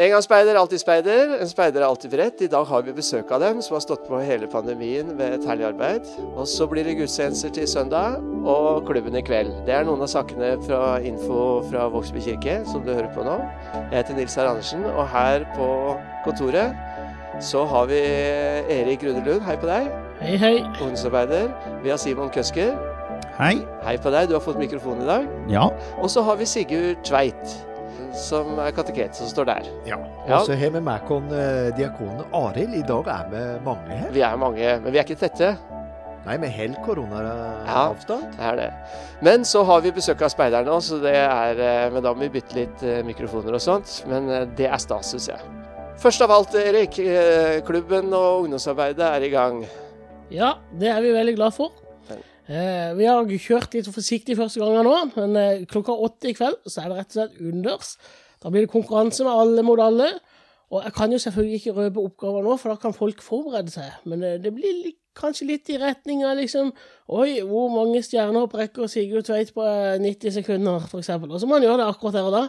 En gang speider, alltid speider. En speider er alltid beredt. I dag har vi besøk av dem, som har stått på hele pandemien ved et herlig arbeid. Og så blir det gudstjenester til søndag, og klubben i kveld. Det er noen av sakene fra info fra Vågsby kirke, som du hører på nå. Jeg heter Nils Herr Andersen, og her på kontoret så har vi Erik Rudelund. Hei på deg. Hei, hei. Ungdomsarbeider. Vi har Simon Køsker. Hei. Hei på deg. Du har fått mikrofon i dag. Ja. Og så har vi Sigurd Tveit, som er kateket, som står der. Ja. Ja. Og så har vi med oss eh, diakonen Arild. I dag er vi mange her. Vi er mange, men vi er ikke tette. Nei, vi holder koronaavstand. Det er det. Men så har vi besøk av speiderne òg, så det er eh, Men da må vi bytte litt eh, mikrofoner og sånt. Men det er stas, syns jeg. Først av alt, Erik. Klubben og ungdomsarbeidet er i gang. Ja, det er vi veldig glad for. Eh, vi har kjørt litt forsiktig første gangen nå, men eh, klokka åtte i kveld så er det rett og slett unders. Da blir det konkurranse med alle mot alle. Og jeg kan jo selvfølgelig ikke røpe oppgaver nå, for da kan folk forberede seg. Men eh, det blir litt, kanskje litt i retning av liksom Oi, hvor mange stjernehopp rekker Sigurd Tveit på eh, 90 sekunder, f.eks. Og så må han gjøre det akkurat der og da.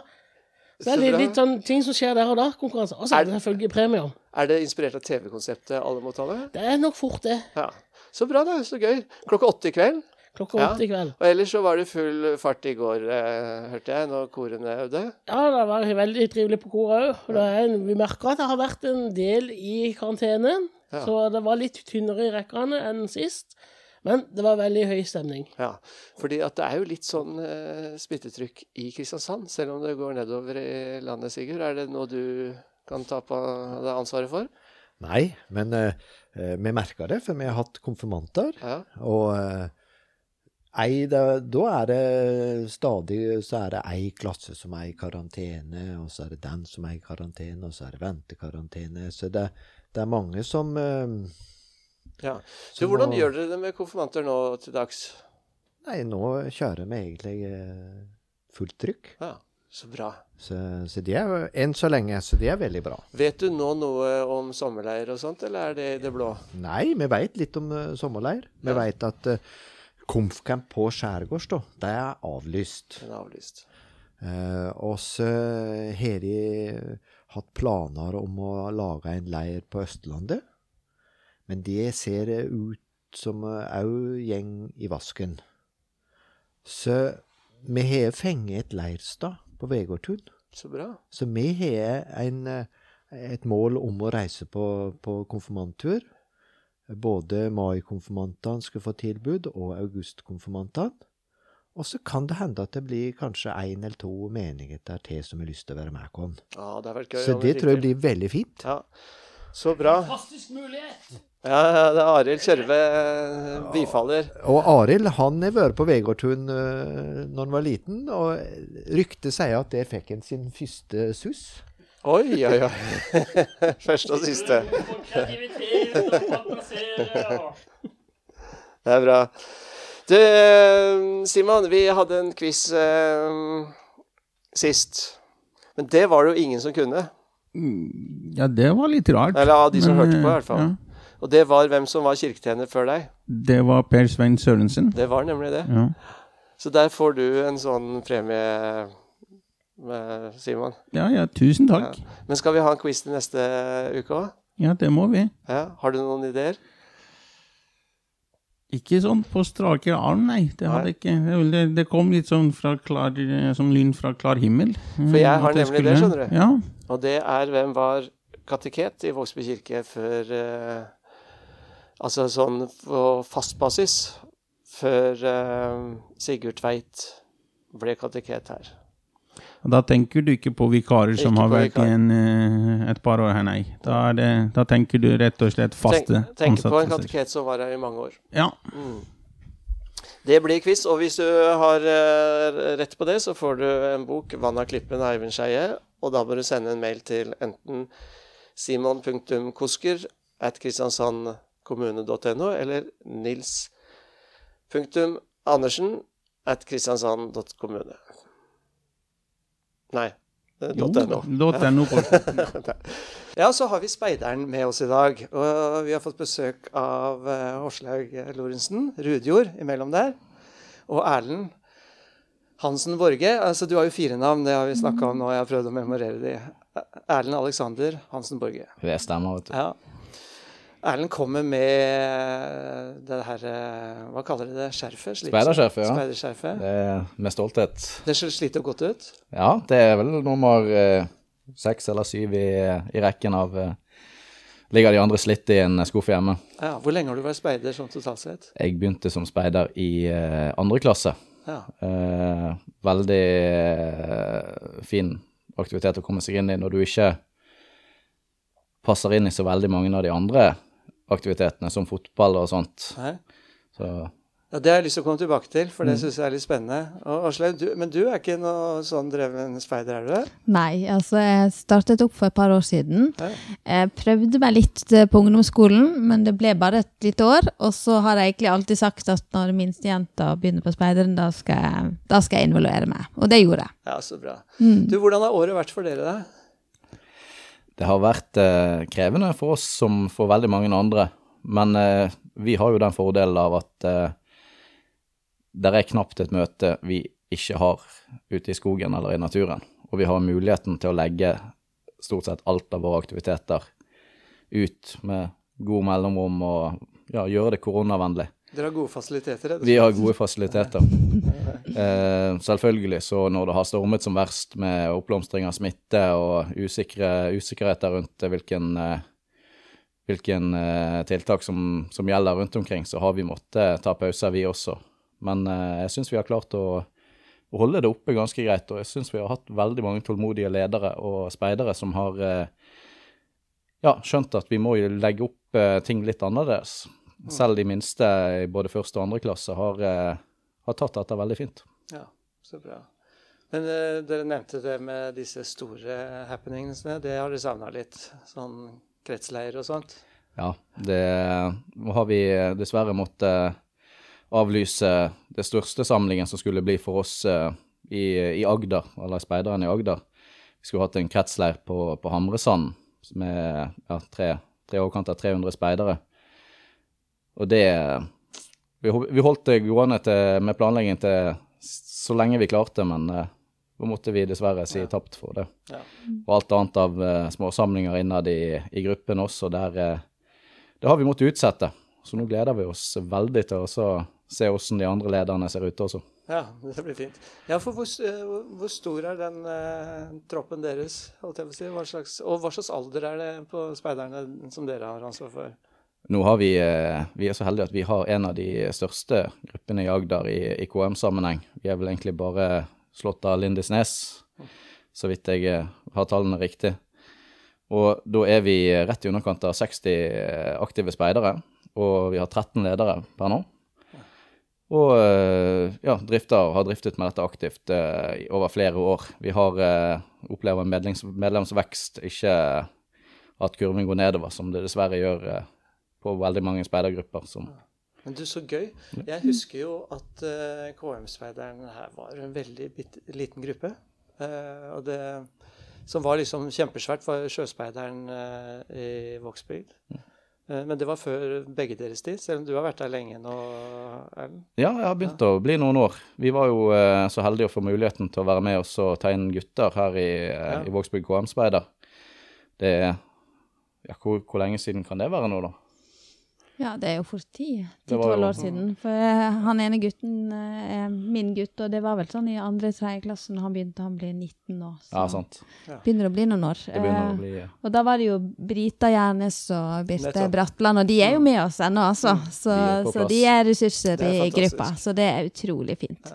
Så det er litt, litt sånn ting som skjer der og da, konkurranse. Og så er det selvfølgelig premier. Er det inspirert av TV-konseptet Alle mot alle? Det er nok fort, det. Ja. Så bra, da. Så gøy. Klokka åtte i kveld. Klokka Ja. åtte i kveld. Og ellers så var det full fart i går, eh, hørte jeg, når korene øvde. Ja, det var veldig trivelig på koret òg. Vi merker at det har vært en del i karantenen. Ja. Så det var litt tynnere i rekkene enn sist. Men det var veldig høy stemning. Ja, fordi at det er jo litt sånn eh, smittetrykk i Kristiansand, selv om det går nedover i landet, Sigurd. Er det noe du kan ta på deg ansvaret for? Nei, men eh, vi merka det, for vi har hatt konfirmanter. Ja. Og eh, ei, da, da er det stadig så er det ei klasse som er i karantene, og så er det den som er i karantene, og så er det ventekarantene. Så det, det er mange som eh, ja. Så hvordan må- gjør dere det med konfirmanter nå til dags? Nei, nå kjører vi egentlig eh, fullt trykk. Ja, så bra. Så, så de er enn så lenge, så det er veldig bra. Vet du nå noe om sommerleir og sånt, eller er det i det blå? Nei, vi veit litt om uh, sommerleir. Vi Ja. vet at uh, Komfcamp på Skjærgårds, da, det er avlyst. Den er avlyst. Uh, og så har de hatt planer om å lage en leir på Østlandet. Men det ser eh, ut som òg gjeng i vasken. Så vi har fengt et leirstad på Vegårtun. Så bra. Så vi har en, eh, et mål om å reise på, på konfirmanttur. Både mai-konfirmantene skal få tilbud, og august-konfirmantene. Og så kan det hende at det blir kanskje én eller to menigheter til som har lyst til å være med oss. Ja. Så det tror jeg blir veldig fint. Ja, så bra. Fantastisk mulighet! Ja, ja, det er Arild Kjørve bifaller. bifaller. Og Arild han har vært på Vegårdtun uh, når han var liten, og ryktet sier at der fikk han sin første suss. Oi, oi, oi. Første og siste. Det er bra. Du, eh, Simon, vi hadde en quiz uh, sist. Men det var det jo ingen som kunne. Ja, det var litt rart. Eller av de som Men, hørte på, i eh, hvert fall. ja. Og det var hvem som var kirketjener før deg. Det var Per Svein Sørensen. Det var nemlig det. Ja. Så der får du en sånn premie, Simon. ja, ja, tusen takk. Men skal vi ha en quiz til neste uke òg? Ja, det må vi. Ja. Har du noen ideer? Ikke sånn på strake arm, nei. Det, hadde Nei. ikke, det, det, kom litt sånn klar, som lyn fra klar himmel. For jeg har nemlig det, skjønner du. Ja, Og det er hvem var kateket i Vågsby kirke før eh, Altså sånn på fast basis før eh, Sigurd Tveit ble kateket her. og Da tenker du ikke på vikarer som har vært vikar. i eh, et par år her, nei. Da, det, da tenker du rett og slett faste Tenk, Tenker på en kateket som var her i mange år. Ja. Mm. Det blir quiz, og hvis du har eh, rett på det, så får du en bok, 'Vann av klippen' av Eivind Skeie. Og da bør du sende en mail til enten simon.kosker at kristiansandkommune.no eller nils.andersen at kristiansand.kommune. Nei, eh, Jo, .no. .no Ja, så har vi speideren med oss i dag. Og vi har fått besøk av Horslaug Lorentzen, Rudjord imellom der, og Erlend Hansen Borge. Altså, du har jo fire navn, det har vi snakka om nå, jeg har prøvd å memorere de. Erlend Alexander Hansen Borge. Det stemmer, vet du. Ja. Erlend kommer med det her eh, Hva kaller de det? Skjerfet? Speiderskjerfet, ja. Speiderskjerfet. Det er med stolthet. Det sliter godt ut. Ja, det er vel nummer eh, seks eller syv i, i rekken av eh, Ligger de andre slitt i en skuff hjemme. Ja, Hvor lenge har du vært speider sånn totalt sett? Jeg begynte som speider i eh, andre klasse. Ja. Eh, veldig eh, fin aktivitet å komme seg inn i når du ikke passer inn i så veldig mange av de andre aktivitetene, som fotball og sånt. Så Ja, Det har jeg lyst til å komme tilbake til, for Mm. det syns jeg er litt spennende. Og Aslaug, du, men du er ikke noe sånn dreven speider, er du det? Nei, altså jeg startet opp for et par år siden. Ja. Jeg prøvde meg litt eh, på ungdomsskolen, men det ble bare et lite år. Og så har jeg egentlig alltid sagt at når minstejenta begynner på speideren, da skal, jeg, da skal jeg involvere meg. Og det gjorde jeg. Ja, så bra. Mm. Du, Hvordan har året vært for dere, da? Det har vært eh, krevende for oss som for veldig mange andre. Men eh, vi har jo den fordelen av at eh, det er knapt et møte vi ikke har ute i skogen eller i naturen. Og vi har muligheten til å legge stort sett alt av våre aktiviteter ut med god mellomrom og ja, gjøre det koronavennlig. Dere har gode fasiliteter? Vi har gode fasiliteter. Eh, selvfølgelig, så når det har stormet som verst med oppblomstring av smitte og usikre, usikkerheter rundt hvilken, eh, hvilken eh, tiltak som, som gjelder rundt omkring, så har vi måttet ta pauser, vi også. Men eh, jeg syns vi har klart å, å holde det oppe ganske greit, og jeg syns vi har hatt veldig mange tålmodige ledere og speidere som har eh, ja, skjønt at vi må legge opp eh, ting litt annerledes. Selv de minste i både første og andre klasse har, eh, har tatt dette veldig fint. Ja, så bra. Men uh, dere nevnte det med disse store happeningsene. Det har dere savna litt? Sånn kretsleir og sånt? Ja, det har vi dessverre måttet avlyse det største samlingen som skulle bli for oss eh, i, i Agder, eller speiderne i Agder. Vi skulle hatt en kretsleir på, på Hamresand med ja, tre, tre overkant av 300 speidere. Og det Vi, vi holdt det gående til, med planlegging til så lenge vi klarte, men eh, da måtte vi dessverre si Ja. tapt for det. Ja. Og alt annet av uh, småsamlinger innad i, i gruppen også, der uh, det har vi måttet utsette. Så nå gleder vi oss veldig til å se hvordan de andre lederne ser ut også. Ja, det blir fint. Ja, for hvor, eh, hvor- stor er den eh, troppen deres? si? Hva slags, og hva slags alder er det på speiderne som dere har ansvar for? Nå har vi, eh, vi er så heldige at vi har en av de største gruppene i Agder i, i KM-sammenheng. Vi er vel egentlig bare slått av Lindesnes, så vidt jeg eh, har tallene riktig. Og da er vi rett i underkant av 60 aktive speidere, og vi har 13 ledere per nå. Og eh, ja, drifter, har driftet med dette aktivt eh, over flere år. Vi har eh, opplever medlems, medlemsvekst, ikke at kurven går nedover, som det dessverre gjør eh, på veldig mange speidergrupper. Som, Men du, så gøy. Jeg husker jo at uh, KM-speideren her var en veldig bit, liten gruppe. Uh, og det som var liksom kjempesvært, var Sjøspeideren uh, i Vågsbygd. Eh, men det var før begge deres tid, selv om du har vært der lenge nå, Erlend. ja, jeg har begynt å bli noen år. Vi var jo eh, så heldige å få muligheten til å være med oss og ta inn gutter her i, eh, Ja. i Vågsbygd KM-speider. Det er ja, hvor, hvor lenge siden kan det være nå, da? Ja, det er jo fort ti. Det var Ti-tolv år siden. For eh, han ene gutten eh, er min gutt, og det var vel sånn i andre-tredje klasse når han begynte. Han blir 19 nå. Så Ja, sant. begynner å bli noen år. Det begynner å Eh, bli Og da var det jo Brita Gjernes og Birte. Bratland, og de er jo med oss ennå, altså. Så, De er så de er ressurser er i gruppa, så det er utrolig fint.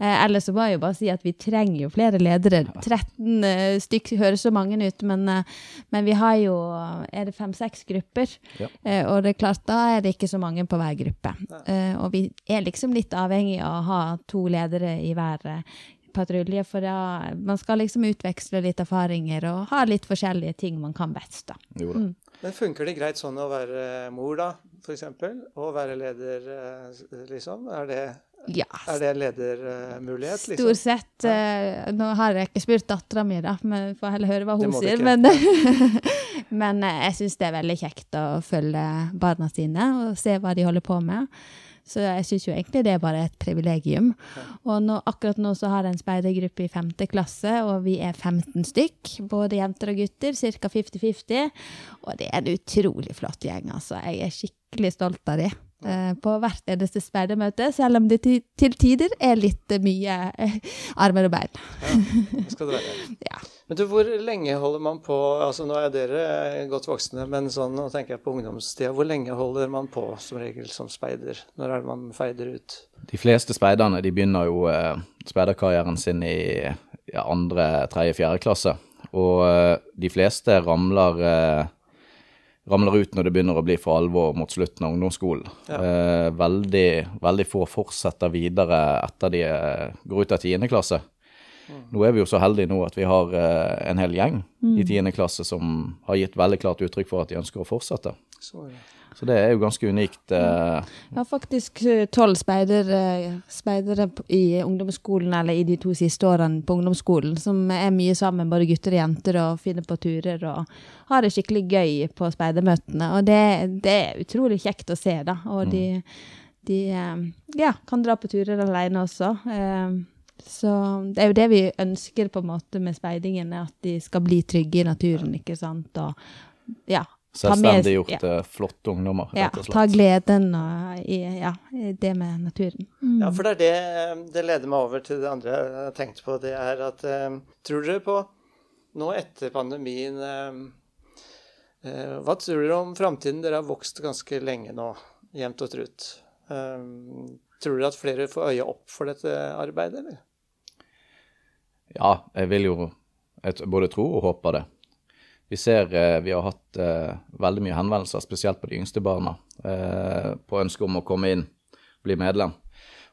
Eh, ellers så må jeg jo bare si at vi trenger jo flere ledere. 13 eh, stykk høres så mange ut, men, men vi har jo Er det fem-seks grupper? Ja. Eh, og det er klart, da er det ikke så mange på hver gruppe. Uh, og vi er liksom litt avhengig av å ha to ledere i hver eh, patrulje, for da, man skal liksom utveksle litt erfaringer og ha litt forskjellige ting man kan best, da. Jo da. Men funker det greit sånn å være mor, da, f.eks.? Og være leder, eh, liksom? Er det, Ja, er det en ledermulighet, Stort liksom? sett. eh, nå har jeg ikke spurt dattera mi, da, men får heller høre hva hun sier. Men, men eh, jeg syns det er veldig kjekt å følge barna sine og se hva de holder på med. Så jeg syns jo egentlig det er bare et privilegium. Og nå, akkurat nå så har jeg en speidergruppe i femte klasse, og vi er 15 stykk. Både jenter og gutter, ca. 50-50. Og det er en utrolig flott gjeng, altså. Jeg er skikkelig stolt av dem. Eh, på hvert eneste speidermøte, selv om det til, tider er litt eh, mye eh, armer og bein. Ja, det skal det være. Ja. Men du, hvor lenge holder man på altså Nå er dere godt voksne, men sånn, nå tenker jeg på ungdomstida. Hvor lenge holder man på som regel som speider? Når er det man feider ut? De fleste speiderne de begynner jo speiderkarrieren sin i ja, andre, tredje, fjerde klasse. Og de fleste ramler ramler ut når det begynner å bli for alvor mot slutten av ungdomsskolen. Ja. Eh, veldig, veldig få fortsetter videre etter de eh, går ut av tiende klasse. Nå er vi jo så heldige nå at vi har eh, en hel gjeng i tiende klasse som har gitt veldig klart uttrykk for at de ønsker å fortsette. Så, ja. Så det er jo ganske unikt. Eh, Jeg har faktisk eh, tolv speider, eh, speidere i ungdomsskolen, eller i de to siste årene på ungdomsskolen, som er mye sammen, både gutter og jenter, og finner på turer og har det skikkelig gøy på speidermøtene. Og det, det er utrolig kjekt å se, da. Og de, de eh, ja, kan dra på turer alene også. Eh, Så det er jo det vi ønsker på en måte med speidingen, er at de skal bli trygge i naturen, ikke sant. Og ja, Ta med- Selvstendiggjort, ja. eh, flotte ungdommer, ja, ta gleden og, i, ja, i det med naturen. Ja, for det er det det leder meg over til det andre jeg har tenkt på. Det er at eh, Tror dere på nå etter pandemien eh, eh, Hva tror dere om framtiden? Dere har vokst ganske lenge nå, jevnt og trutt. Eh, tror dere at flere får øye opp for dette arbeidet, eller? Ja, jeg vil jo jeg både tro og håpe det. Vi ser eh, vi har hatt eh, veldig mye henvendelser, spesielt på de yngste barna, eh, på ønske om å komme inn, bli medlem.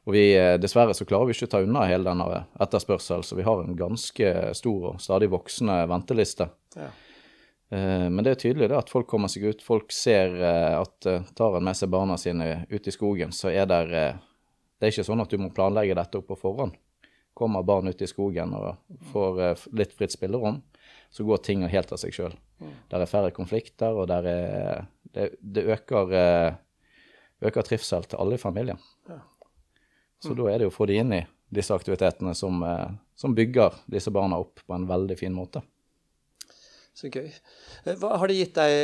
Og vi, dessverre så klarer vi ikke å ta unna hele denne etterspørselen, så vi har en ganske stor og stadig voksende venteliste. Ja. Men det er tydelig det at folk kommer seg ut. Folk ser at tar en med seg barna sine ut i skogen, så er der Det er ikke sånn at du må planlegge dette opp på forhånd. Kommer barn ut i skogen og får litt fritt spillerom, så går ting helt av seg sjøl. Der er færre konflikter, og der er, det, det øker, eh, øker trivsel til alle i familien. Så da er det jo å få de inn i disse aktivitetene som, eh, som bygger disse barna opp på en veldig fin måte. Så gøy. Eh, Hva har det gitt deg,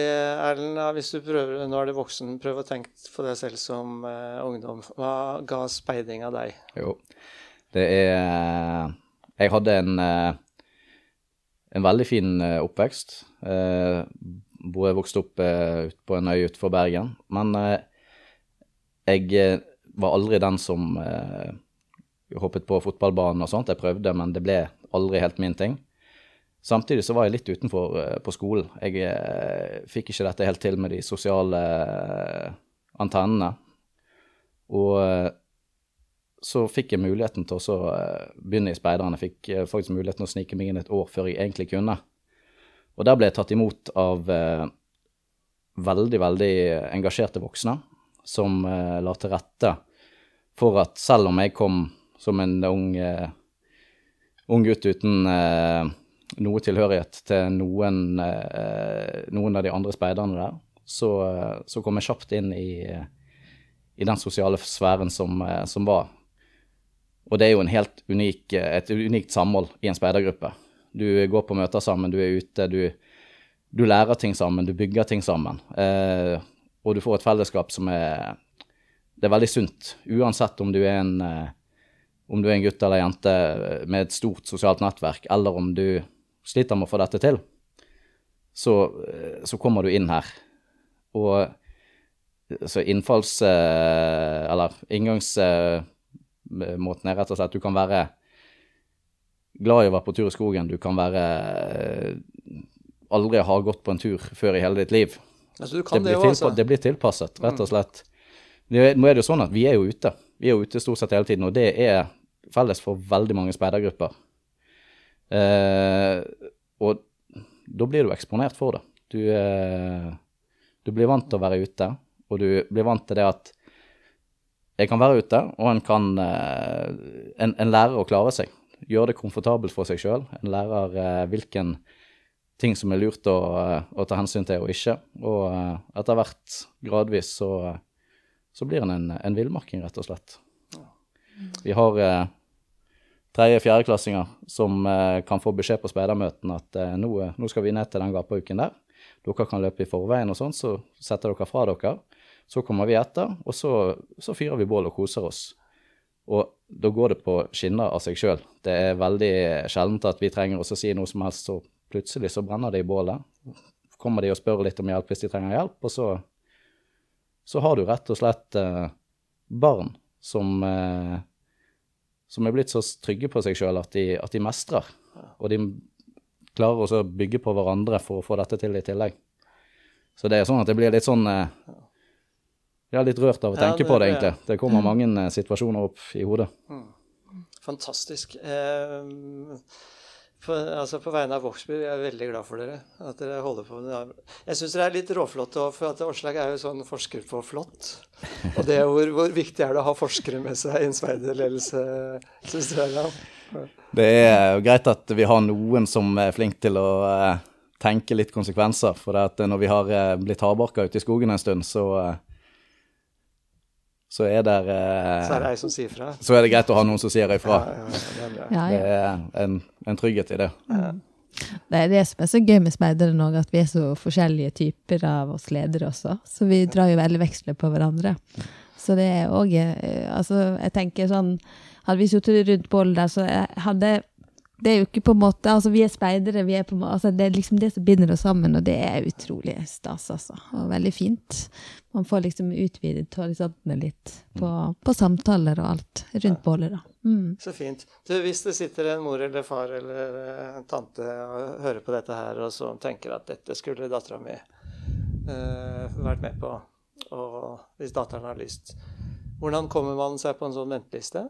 Erlend, hvis du prøver, nå er du voksen, prøv å tenke på deg selv som ungdom. Hva ga speiding av deg? Jo, det er Jeg hadde en, en veldig fin eh, oppvekst. Eh, Hvor jeg vokste opp eh, ut på en øy utenfor Bergen. Men jeg var aldri den som hoppet på fotballbanen og sånt. Jeg prøvde, men det ble aldri helt min ting. Samtidig så var jeg litt utenfor på skolen. Jeg fikk ikke dette helt til med de sosiale antennene. Og så fikk jeg muligheten til å eh, begynne i speiderne. Fikk eh, faktisk muligheten til å snike meg inn et år før jeg egentlig kunne. Og der ble jeg tatt imot av eh, veldig, veldig engasjerte voksne som eh, la til rette for at selv om jeg kom som en ung, eh, ung gutt uten eh, noe tilhørighet til noen, noen av de andre speiderne der, så, så kom jeg kjapt inn i, i den sosiale sfæren som, som var. Og det er jo unik, et unikt samhold i en speidergruppe. Du går på møter sammen, du er ute, du, du lærer ting sammen, du bygger ting sammen. Eh, og du får et fellesskap som er Det er veldig sunt, uansett om du er en eh, om du er en gutt eller jente med et stort sosialt nettverk, eller om du sliter med å få dette til, så, eh, så kommer du inn her. Og så innfalls... eh, Eller inngangsmåten er rett og slett du kan være glad i å være på tur i skogen. Du kan være eh, aldri ha gått på en tur før i hele ditt liv. Altså, du Det kan det blir, jo, tilpa altså. det blir tilpasset, rett og slett. Det, nå er det jo sånn at vi er jo ute. Vi er jo ute stort sett hele tiden, og det er felles for veldig mange speidergrupper. Eh, og da blir du eksponert for det. Du, eh, du blir vant til å være ute, og du blir vant til det at jeg kan være ute, og en kan eh, en, en lærer å klare seg. Gjøre det komfortabelt for seg sjøl. En lærer eh, hvilken ting som er lurt å, eh, å ta hensyn til og ikke. Og etter hvert gradvis så, så blir en en, en villmarking, rett og slett. Vi har eh, tredje-fjerdeklassinger som kan få beskjed på speidermøtene at nå, nå, skal vi ned til den gapauken der. Dere kan løpe i forveien og sånn, så setter dere fra dere. Så kommer vi etter, og så, så fyrer vi bål og koser oss. Og da går det på skinner av seg sjøl. Det er veldig sjeldent at vi trenger å si noe som helst, så plutselig så brenner det i bålet. Kommer de og spør litt om hjelp hvis de trenger hjelp, og så, så har du rett og slett eh, barn som eh, som er blitt så trygge på seg sjøl at, at, de mestrer. Og de klarer også å bygge på hverandre for å få dette til i tillegg. Så det er sånn at det blir litt sånn eh, Jeg er litt rørt av å tenke ja, det, på det, egentlig. Det kommer mm. mange eh, situasjoner opp i hodet. Mm. Fantastisk. Eh, på, altså på vegne av Vågsby er veldig glad for dere. At dere holder på med det. Jeg syns dere er litt råflotte òg, for at Åslag er jo sånn forsker på flått. Og det hvor, hvor, viktig er det å ha forskere med seg i en speiderledelse, syns dere? Det er jo greit at vi har noen som er flink til å eh, tenke litt konsekvenser. For når vi har eh, blitt hardbarka ute i skogen en stund, så uh, så er, der, eh, så er det som sier fra. Så er det greit å ha noen som sier ifra. Ja, ja, ja, det er en, en, trygghet i det. Det er det som er så gøy med speidere nå, at vi er så forskjellige typer av oss ledere også. Så vi drar jo veldig veksler på hverandre. Så det er òg eh, Altså, jeg tenker sånn Hadde vi sittet rundt bålet der, så hadde det er jo ikke på en måte Altså, vi er speidere. Vi er på, altså, det er liksom det som binder oss sammen, og det er utrolig stas, altså. Og veldig fint. Man får liksom utvidet horisontene litt på, på, samtaler og alt rundt ja. bålet, da. Mm. Så fint. Du, hvis det sitter en mor eller far eller en tante og hører på dette her, og så tenker at dette skulle dattera mi uh, vært med på, og hvis datteren har lyst, hvordan kommer man seg på en sånn venteliste?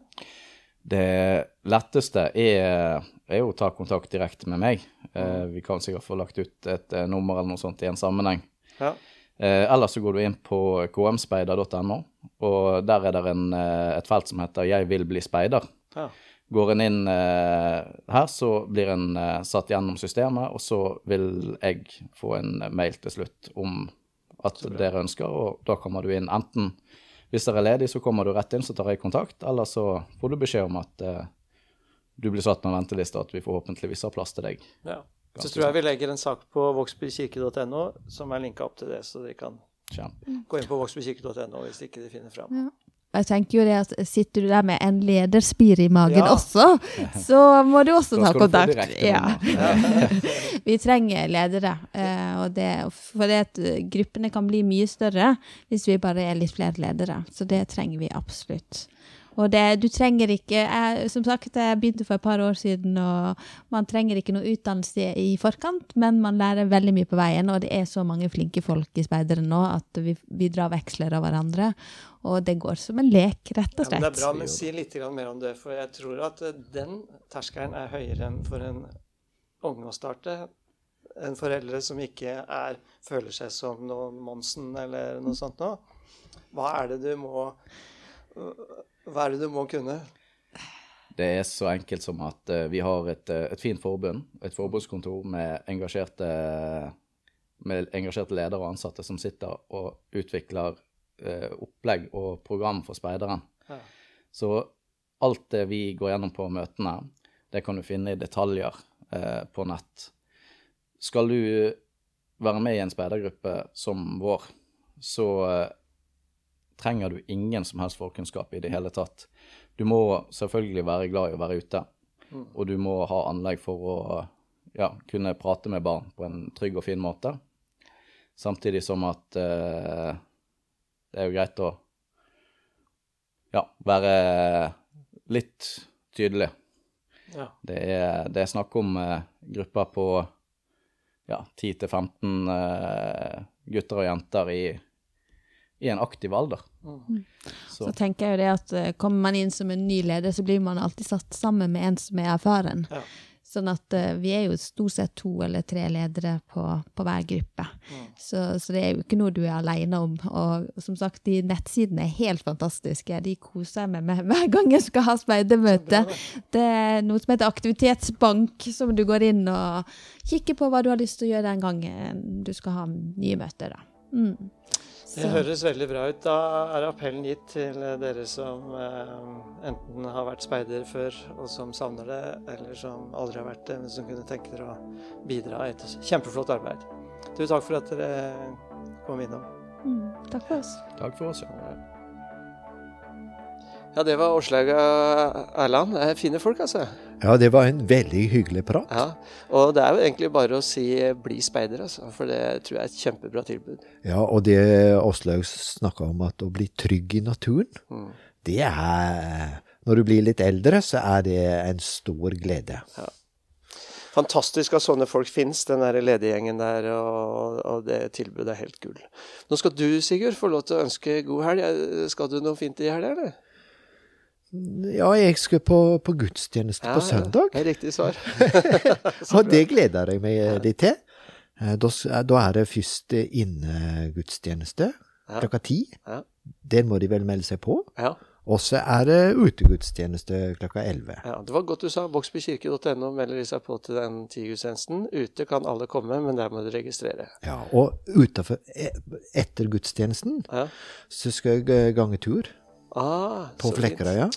Det letteste er, er å ta kontakt direkte med meg. Eh, vi kan sikkert få lagt ut et eh, nummer eller noe sånt i en sammenheng. Ja. Eh, ellers så går du inn på kmspeider.no, og der er det en, eh, et felt som heter 'Jeg vil bli speider'. Ja. Går en inn eh, her, så blir en eh, satt gjennom systemet, og så vil jeg få en mail til slutt om at dere ønsker, og da kommer du inn enten hvis dere er ledig, så kommer du rett inn, så tar jeg kontakt. Eller så får du beskjed om at eh, du blir satt på en venteliste, og at vi forhåpentligvis har plass til deg. Ja. Så tror jeg vi legger en sak på voksbykirke.no som er linka opp til det, så de kan Kjempe. gå inn på voksbykirke.no hvis ikke de finner fram. Ja. Jeg tenker jo det at Sitter du der med en lederspir i magen ja. også, så må du også ta kontakt. Ja. Vi trenger ledere. Eh, og det, for det at gruppene kan bli mye større hvis vi bare er litt flere ledere. Så det trenger vi absolutt. Og det, du trenger ikke jeg, Som sagt, jeg begynte for et par år siden, og man trenger ikke noe utdannelse i forkant, men man lærer veldig mye på veien, og det er så mange flinke folk i speidere nå at vi, vi, drar veksler av hverandre. Og det går som en lek, rett og slett. Ja, det er bra, men si litt mer om det, for jeg tror at eh, den terskelen er høyere enn for en unge å starte enn foreldre som ikke er, føler seg som noen Monsen eller noe sånt noe. Hva er det du må hva er det du må kunne? Det er så enkelt som at uh, vi har et, uh, et, fint forbund, et forbundskontor med engasjerte, med engasjerte ledere og ansatte som sitter og utvikler uh, opplegg og program for speideren. Ja. Så alt det vi går gjennom på møtene, det kan du finne i detaljer på nett. Skal du være med i en speidergruppe som vår, så trenger du ingen som helst forkunnskap i det hele tatt. Du må selvfølgelig være glad i å være ute, mm. og du må ha anlegg for å ja, kunne prate med barn på en trygg og fin måte. Samtidig som at eh, det er jo greit å ja, være litt tydelig. Ja. Det, er, det, er, snakk om eh, grupper på ja, 10-15 eh, gutter og jenter i i en aktiv alder. Mm. Så. så. tenker jeg jo det at uh, kommer man inn som en ny leder, så blir man alltid satt sammen med en som er erfaren. Ja. Sånn at uh, vi er jo stort sett to eller tre ledere på, på hver gruppe. Mm. Så, så, det er jo ikke noe du er aleine om. Og, som sagt, de nettsidene er helt fantastiske. De koser jeg meg med hver gang jeg skal ha speidermøte. Det er noe som heter aktivitetsbank, som du går inn og kikker på hva du har lyst til å gjøre den gangen du skal ha nye møter. da. Mm. Det høres veldig bra ut. Da er appellen gitt til dere som eh, enten har vært speider før og som savner det, eller som aldri har vært det, men som kunne tenke dere å bidra i et kjempeflott arbeid. Du, takk for at dere kom innom. Mm, takk for oss. Takk for oss. ja. Ja, det var Åslaug og Erland. Det er fine folk, altså. Ja, det var en veldig hyggelig prat. Ja, Og det er jo egentlig bare å si 'bli speider', altså. For det tror jeg er et kjempebra tilbud. Ja, og det Åslaug snakka om, at å bli trygg i naturen, Mm. det er Når du blir litt eldre, så er det en stor glede. Fantastisk at sånne folk finnes, den der lediggjengen der, og, og det tilbudet er helt gull. Nå skal du, Sigurd, få lov til å ønske god helg. Skal du noe fint i helga, eller? Ja, jeg skal på, på gudstjeneste på søndag, Ja, det riktig svar. og det gleder jeg meg litt til. Eh, Da, da er det først innegudstjeneste Ja. klokka ti. Ja. Den må de vel melde seg på. Ja, Og så er det utegudstjeneste klokka elleve. ja, det var godt du sa. Boksbykirke.no melder de seg på til den tigudstjenesten. Ute kan alle komme, men der må du registrere. Ja, og utenfor, e- etter gudstjenesten Ja. så skal jeg eh, gange tur Ah, på så. Flekkerøya.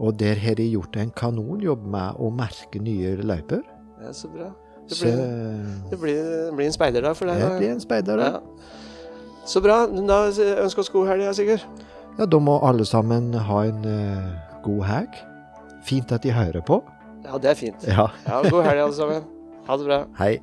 Og der har de gjort en kanonjobb med å merke nye løyper. Ja, så bra. Det Så blir, det blir, det blir en speider da for deg. Det blir en speider. Ja. da. Så bra. Da ønsker oss god helg, ja, Sigurd. Ja, da må alle sammen ha en uh, god helg. Fint at de hører på. Ja, det er fint. Ja, Ja, God helg, alle sammen. Ha det bra. hei.